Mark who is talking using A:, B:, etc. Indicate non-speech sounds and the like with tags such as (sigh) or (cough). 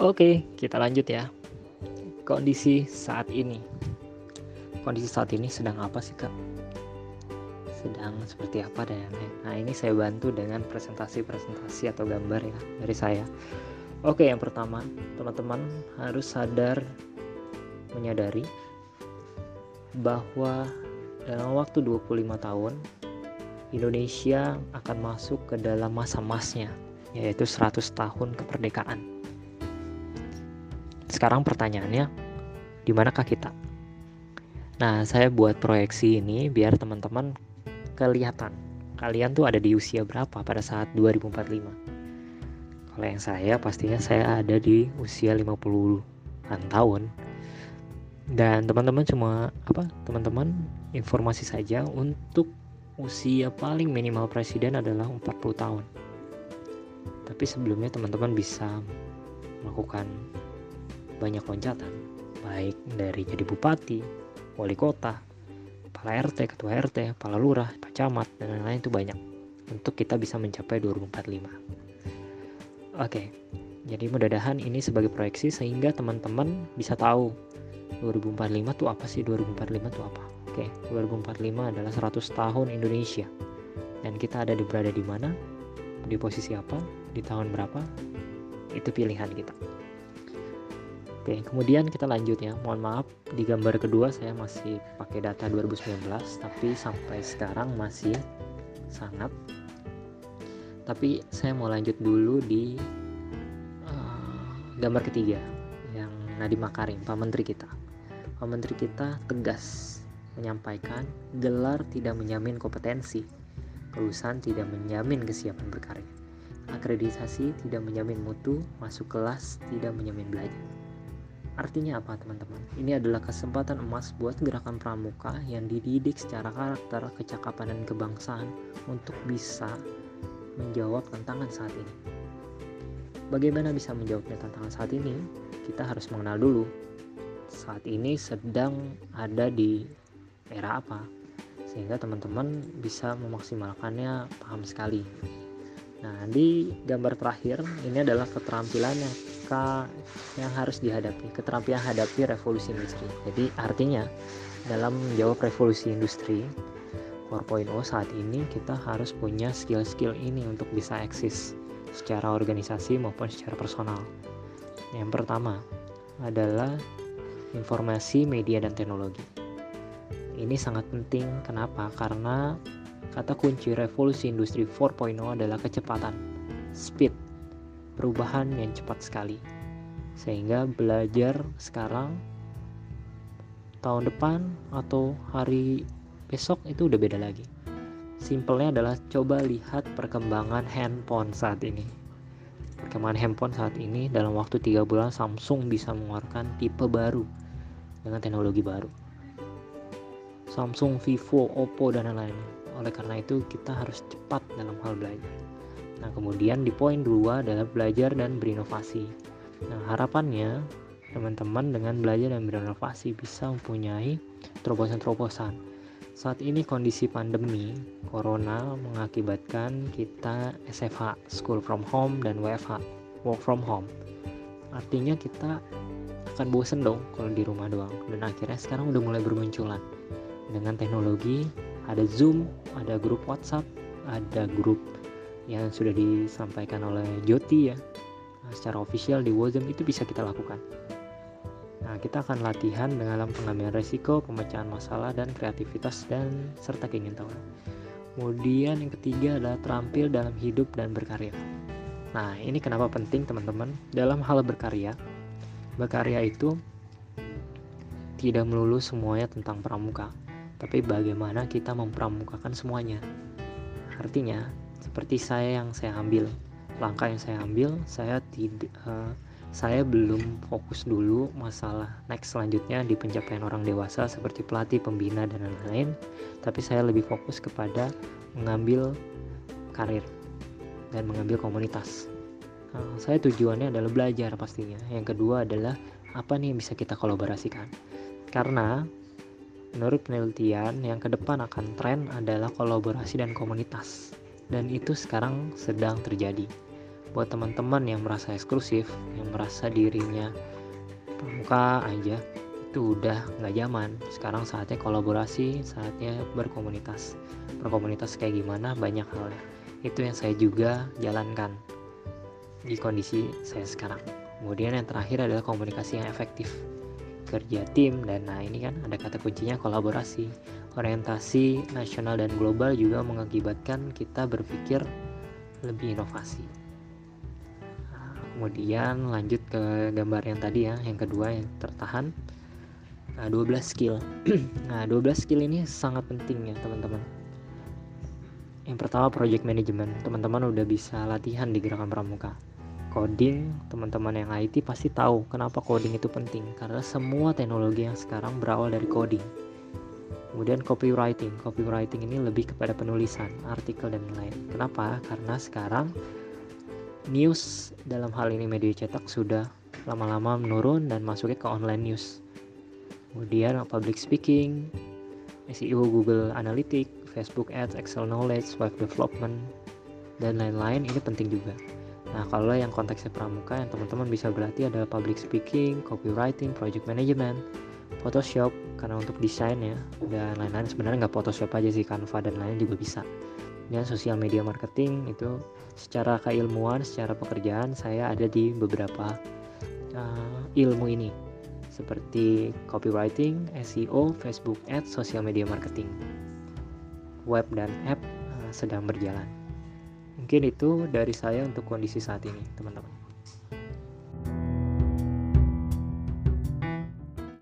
A: Oke, kita lanjut ya. Kondisi saat ini. Kondisi saat ini sedang apa sih, Kak? Sedang seperti apa dan Nah, ini saya bantu dengan presentasi-presentasi atau gambar ya dari saya. Oke, yang pertama, teman-teman harus sadar menyadari bahwa dalam waktu 25 tahun Indonesia akan masuk ke dalam masa emasnya yaitu 100 tahun kemerdekaan sekarang pertanyaannya, di manakah kita? Nah, saya buat proyeksi ini biar teman-teman kelihatan kalian tuh ada di usia berapa pada saat 2045. Kalau yang saya pastinya saya ada di usia 50-an tahun. Dan teman-teman cuma apa? Teman-teman informasi saja untuk usia paling minimal presiden adalah 40 tahun. Tapi sebelumnya teman-teman bisa melakukan banyak loncatan, baik dari jadi bupati, wali kota, kepala RT, ketua RT, kepala lurah, pak camat, dan lain-lain itu banyak untuk kita bisa mencapai 2045. Oke, jadi mudah-mudahan ini sebagai proyeksi sehingga teman-teman bisa tahu 2045 itu apa sih 2045 itu apa. Oke, 2045 adalah 100 tahun Indonesia. Dan kita ada di berada di mana? Di posisi apa? Di tahun berapa? Itu pilihan kita. Oke, kemudian kita lanjut ya. Mohon maaf di gambar kedua saya masih pakai data 2019 tapi sampai sekarang masih sangat. Tapi saya mau lanjut dulu di uh, gambar ketiga yang Nadiem Makarim, Pak Menteri kita. Pak Menteri kita tegas menyampaikan gelar tidak menjamin kompetensi, kelulusan tidak menjamin kesiapan berkarya, akreditasi tidak menjamin mutu, masuk kelas tidak menjamin belajar. Artinya apa teman-teman? Ini adalah kesempatan emas buat gerakan pramuka yang dididik secara karakter, kecakapan, dan kebangsaan untuk bisa menjawab tantangan saat ini. Bagaimana bisa menjawab tantangan saat ini? Kita harus mengenal dulu saat ini sedang ada di era apa sehingga teman-teman bisa memaksimalkannya paham sekali. Nah, di gambar terakhir ini adalah keterampilan yang yang harus dihadapi keterampilan hadapi revolusi industri. Jadi artinya dalam menjawab revolusi industri 4.0 saat ini kita harus punya skill-skill ini untuk bisa eksis secara organisasi maupun secara personal. Yang pertama adalah informasi media dan teknologi. Ini sangat penting. Kenapa? Karena kata kunci revolusi industri 4.0 adalah kecepatan speed perubahan yang cepat sekali. Sehingga belajar sekarang tahun depan atau hari besok itu udah beda lagi. Simpelnya adalah coba lihat perkembangan handphone saat ini. Perkembangan handphone saat ini dalam waktu 3 bulan Samsung bisa mengeluarkan tipe baru dengan teknologi baru. Samsung, Vivo, Oppo dan lain-lain. Oleh karena itu kita harus cepat dalam hal belajar. Nah, kemudian di poin 2 adalah belajar dan berinovasi. Nah, harapannya teman-teman dengan belajar dan berinovasi bisa mempunyai terobosan-terobosan. Saat ini kondisi pandemi corona mengakibatkan kita SFH, school from home dan WFH, work from home. Artinya kita akan bosen dong kalau di rumah doang. Dan akhirnya sekarang udah mulai bermunculan. Dengan teknologi, ada Zoom, ada grup WhatsApp, ada grup yang sudah disampaikan oleh Joti ya nah, secara official di Wozem itu bisa kita lakukan. Nah, kita akan latihan dengan pengambilan resiko, pemecahan masalah, dan kreativitas dan serta keingintahuan. Kemudian yang ketiga adalah terampil dalam hidup dan berkarya. Nah, ini kenapa penting teman-teman dalam hal berkarya. Berkarya itu tidak melulu semuanya tentang pramuka, tapi bagaimana kita mempramukakan semuanya. Artinya, seperti saya yang saya ambil langkah yang saya ambil saya tidak uh, saya belum fokus dulu masalah next selanjutnya di pencapaian orang dewasa seperti pelatih, pembina dan lain-lain, tapi saya lebih fokus kepada mengambil karir dan mengambil komunitas. Nah, saya tujuannya adalah belajar pastinya. Yang kedua adalah apa nih yang bisa kita kolaborasikan. Karena menurut penelitian yang ke depan akan tren adalah kolaborasi dan komunitas dan itu sekarang sedang terjadi. buat teman-teman yang merasa eksklusif yang merasa dirinya pramuka aja itu udah nggak zaman. Sekarang saatnya kolaborasi saatnya berkomunitas. Berkomunitas kayak gimana? Banyak hal. Itu yang saya juga jalankan di kondisi saya sekarang. Kemudian yang terakhir adalah komunikasi yang efektif. Kerja tim dan nah ini kan ada kata kuncinya kolaborasi orientasi nasional dan global juga mengakibatkan kita berpikir lebih inovasi nah, kemudian lanjut ke gambar yang tadi ya yang kedua yang tertahan Nah, 12 skill. (clears throat) nah, 12 skill ini sangat penting ya, teman-teman. Yang pertama project management. Teman-teman udah bisa latihan di gerakan pramuka. Coding, teman-teman yang IT pasti tahu kenapa coding itu penting karena semua teknologi yang sekarang berawal dari coding. Kemudian copywriting. Copywriting ini lebih kepada penulisan, artikel dan lain. Kenapa? Karena sekarang news dalam hal ini media cetak sudah lama-lama menurun dan masuknya ke online news kemudian public speaking SEO Google Analytics Facebook Ads Excel Knowledge Web Development dan lain-lain ini penting juga nah kalau yang konteksnya pramuka yang teman-teman bisa berlatih adalah public speaking copywriting project management Photoshop karena untuk desain ya dan lain-lain sebenarnya nggak Photoshop aja sih Canva dan lain juga bisa dan sosial media marketing itu secara keilmuan secara pekerjaan saya ada di beberapa uh, ilmu ini seperti copywriting, SEO, Facebook Ads, sosial media marketing. Web dan app uh, sedang berjalan. Mungkin itu dari saya untuk kondisi saat ini, teman-teman.